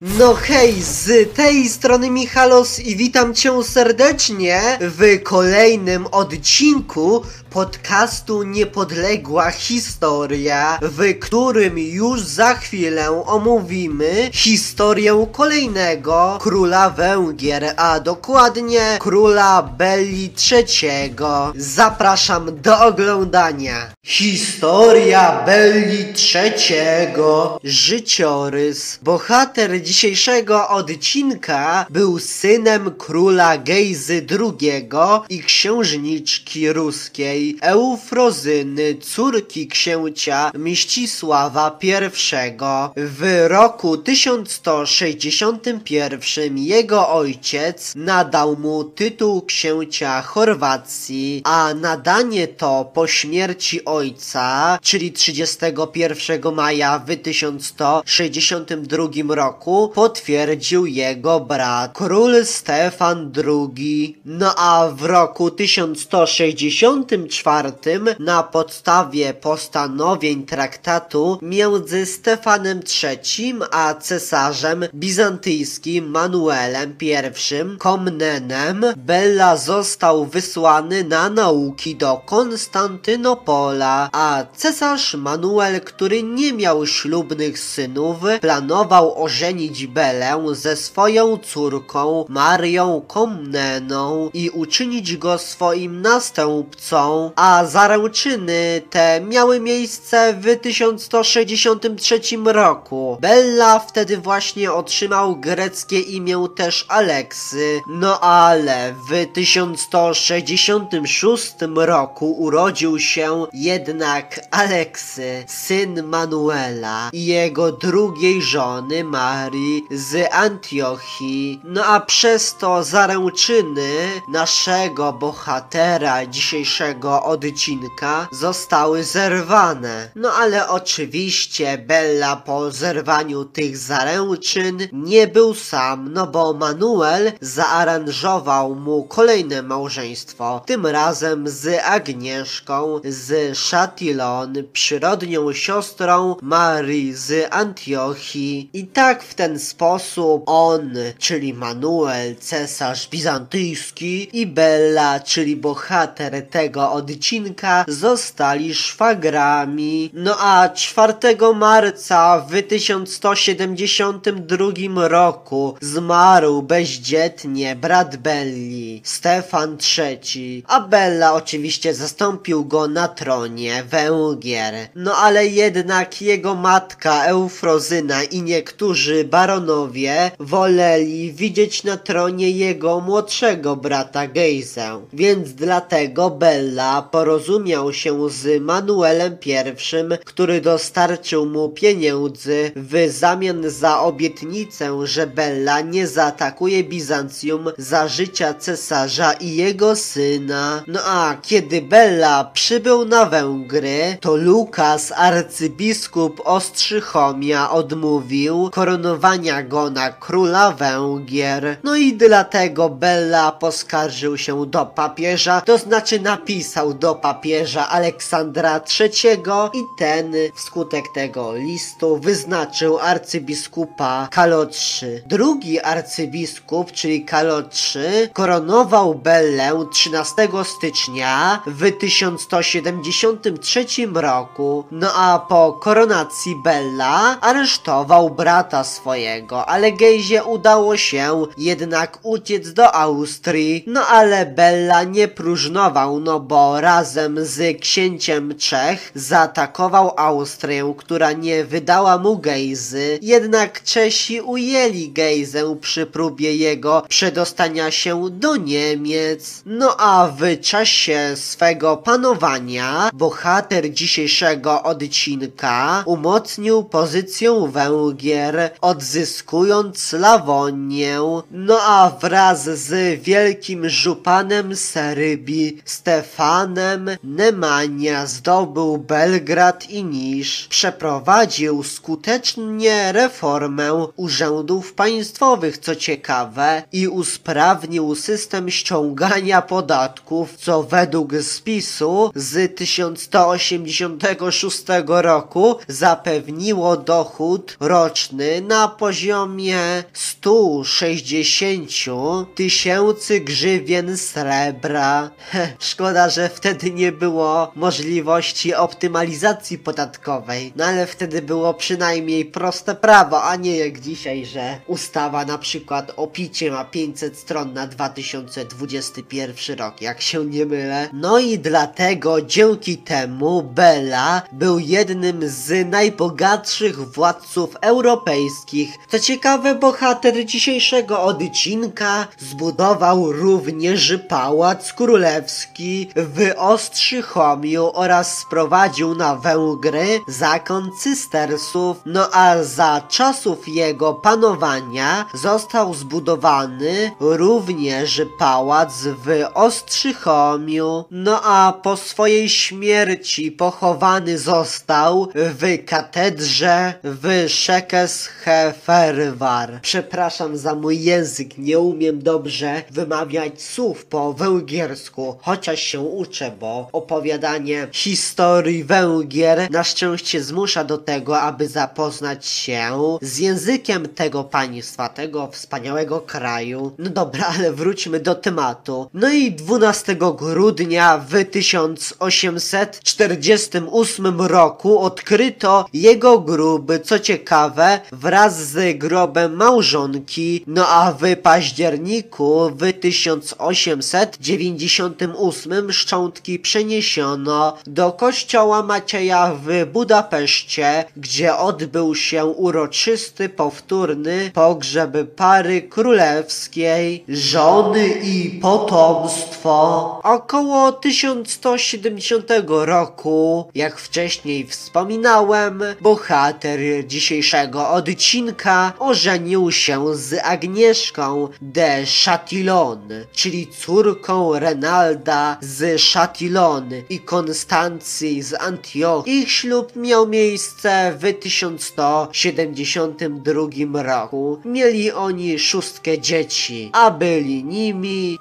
No hej, z tej strony Michalos i witam cię serdecznie w kolejnym odcinku podcastu Niepodległa Historia, w którym już za chwilę omówimy historię kolejnego króla Węgier, a dokładnie króla Belli III. Zapraszam do oglądania. Historia Belli III. Życiorys. Bohater dzisiejszego odcinka był synem króla Gejzy II i księżniczki ruskiej Eufrozyny, córki księcia Mścisława I. W roku 1161 jego ojciec nadał mu tytuł księcia Chorwacji, a nadanie to po śmierci ojca, czyli 31 maja w 1162 roku, potwierdził jego brat, król Stefan II. No a w roku 1164 na podstawie postanowień traktatu między Stefanem III a cesarzem bizantyjskim Manuelem I Komnenem. Bella został wysłany na nauki do Konstantynopola, a cesarz Manuel, który nie miał ślubnych synów, planował ożenić Belę ze swoją córką Marią Komneną i uczynić go swoim następcą, a zaręczyny te miały miejsce w 1163 roku. Bella wtedy właśnie otrzymał greckie imię też Aleksy, no ale w 1166 roku urodził się jednak Aleksy, syn Manuela i jego drugiej żony Marii z Antiochii. No a przez to zaręczyny naszego bohatera dzisiejszego odcinka zostały zerwane. No ale oczywiście Bella po zerwaniu tych zaręczyn nie był sam, no bo Manuel zaaranżował mu kolejne małżeństwo, tym razem z Agnieszką z Chatillon, przyrodnią siostrą Marii z Antiochii. I tak w ten sposób on, czyli Manuel, cesarz bizantyjski i Bella, czyli bohater tego odcinka, zostali szwagrami. No a 4 marca w 1172 roku zmarł bezdzietnie brat Belli, Stefan III, a Bella oczywiście zastąpił go na tronie Węgier. No ale jednak jego matka Eufrozyna i niektórzy baronowie woleli widzieć na tronie jego młodszego brata Gejzę, więc dlatego Bella porozumiał się z Manuelem I, który dostarczył mu pieniędzy w zamian za obietnicę, że Bella nie zaatakuje Bizancjum za życia cesarza i jego syna. No a kiedy Bella przybył na Węgry, to Lukas, arcybiskup Ostrzychomia, odmówił koronowania go na króla Węgier. No i dlatego Bella poskarżył się do papieża, to znaczy napisał do papieża Aleksandra III i ten wskutek tego listu wyznaczył arcybiskupa Kalotrzy. Drugi arcybiskup, czyli Kalotrzy, koronował Bellę 13 stycznia w 1173 roku. No a po koronacji Bella aresztował brata swojego, ale Gejzie udało się jednak uciec do Austrii. No ale Bella nie próżnował, no bo razem z księciem Czech zaatakował Austrię, która nie wydała mu Gejzy. Jednak Czesi ujęli Gejzę przy próbie jego przedostania się do Niemiec. No a w czasie swego panowania bohater dzisiejszego odcinka umocnił pozycję Węgier, odzyskując Sławonię. No a wraz z wielkim żupanem Serbii Stefan planem Nemanja zdobył Belgrad i Nisz, przeprowadził skutecznie reformę urzędów państwowych, co ciekawe, i usprawnił system ściągania podatków, co według spisu z 1186 roku zapewniło dochód roczny na poziomie 160 tysięcy grzywien srebra. Szkoda, że wtedy nie było możliwości optymalizacji podatkowej, no ale wtedy było przynajmniej proste prawo, a nie jak dzisiaj, że ustawa na przykład o picie ma 500 stron na 2021 rok, jak się nie mylę. No i dlatego dzięki temu Bela był jednym z najbogatszych władców europejskich. Co ciekawe, bohater dzisiejszego odcinka zbudował również pałac królewski Ostrzychomiu oraz sprowadził na Węgry zakon cystersów, no a za czasów jego panowania został zbudowany również pałac w Ostrzychomiu, no a po swojej śmierci pochowany został w katedrze w Szekesheferwar. Przepraszam za mój język, nie umiem dobrze wymawiać słów po węgiersku, chociaż się uczę, bo opowiadanie historii Węgier na szczęście zmusza do tego, aby zapoznać się z językiem tego państwa, tego wspaniałego kraju. No dobra, ale wróćmy do tematu. No i 12 grudnia w 1848 roku odkryto jego grób, co ciekawe, wraz z grobem małżonki, no a w październiku w 1898 szczątki przeniesiono do kościoła Macieja w Budapeszcie, gdzie odbył się uroczysty, powtórny pogrzeb pary królewskiej, żony i potomstwo. Około 1170 roku, jak wcześniej wspominałem, bohater dzisiejszego odcinka ożenił się z Agnieszką de Chatillon, czyli córką Renalda z Chatillon i Konstancji z Antioch. Ich ślub miał miejsce w 1172 roku. Mieli oni szóstkę dzieci, a byli nimi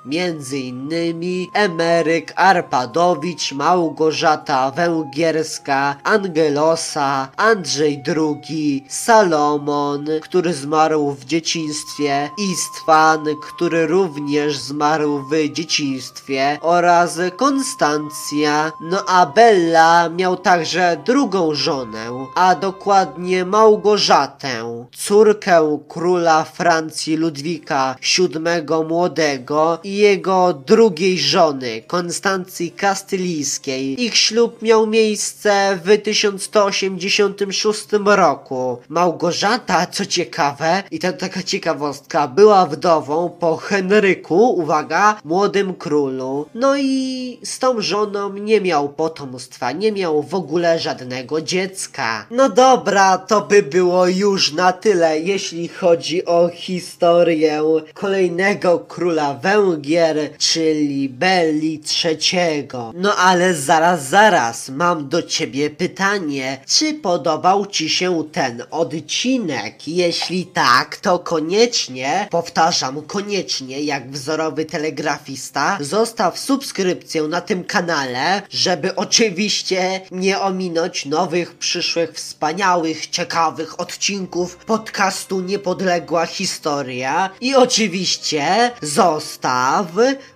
innymi Emeryk Arpadowicz, Małgorzata Węgierska, Angelosa, Andrzej II, Salomon, który zmarł w dzieciństwie, Istvan, który również zmarł w dzieciństwie oraz Konstancja. No a Bella miał także drugą żonę, a dokładnie Małgorzatę, córkę króla Francji Ludwika VII Młodego i jego drugiej żony, Konstancji Kastylijskiej. Ich ślub miał miejsce w 1186 roku. Małgorzata, co ciekawe, i to taka ciekawostka, była wdową po Henryku, uwaga, młodym królu. No i z tą żoną nie miał potomstwa, nie miał w ogóle żadnego dziecka. No dobra, to by było już na tyle, jeśli chodzi o historię kolejnego króla Węgier, czyli Belli III. No ale zaraz, zaraz, mam do ciebie pytanie. Czy podobał ci się ten odcinek? Jeśli tak, to koniecznie, powtarzam, koniecznie, jak wzorowy telegrafista, zostaw subskrypcję na tym kanale, żeby oczywiście nie ominąć nowych, przyszłych, wspaniałych, ciekawych odcinków podcastu Niepodległa Historia. I oczywiście zostaw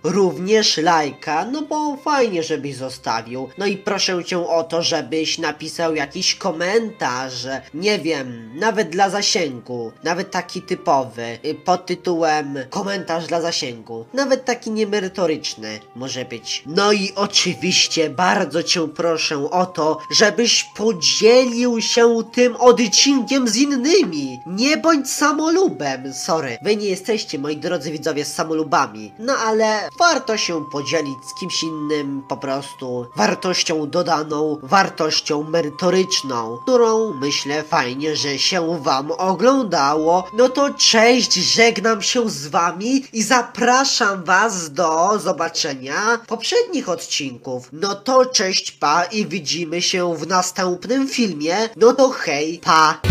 również lajka, no bo fajnie, żebyś zostawił. No i proszę cię o to, żebyś napisał jakiś komentarz, nie wiem, nawet dla zasięgu, nawet taki typowy, y, pod tytułem komentarz dla zasięgu, nawet taki niemerytoryczny może być. No i oczywiście bardzo cię proszę o to, żebyś podzielił się tym odcinkiem z innymi. Nie bądź samolubem, sorry. Wy nie jesteście, moi drodzy widzowie, samolubami. No ale warto się podzielić z kimś innym po prostu wartością dodaną, wartością merytoryczną, którą myślę fajnie, że się wam oglądało. No to cześć, żegnam się z wami i zapraszam was do zobaczenia poprzedniej poprzednich odcinków. No to cześć pa i widzimy się w następnym filmie. No to hej, pa!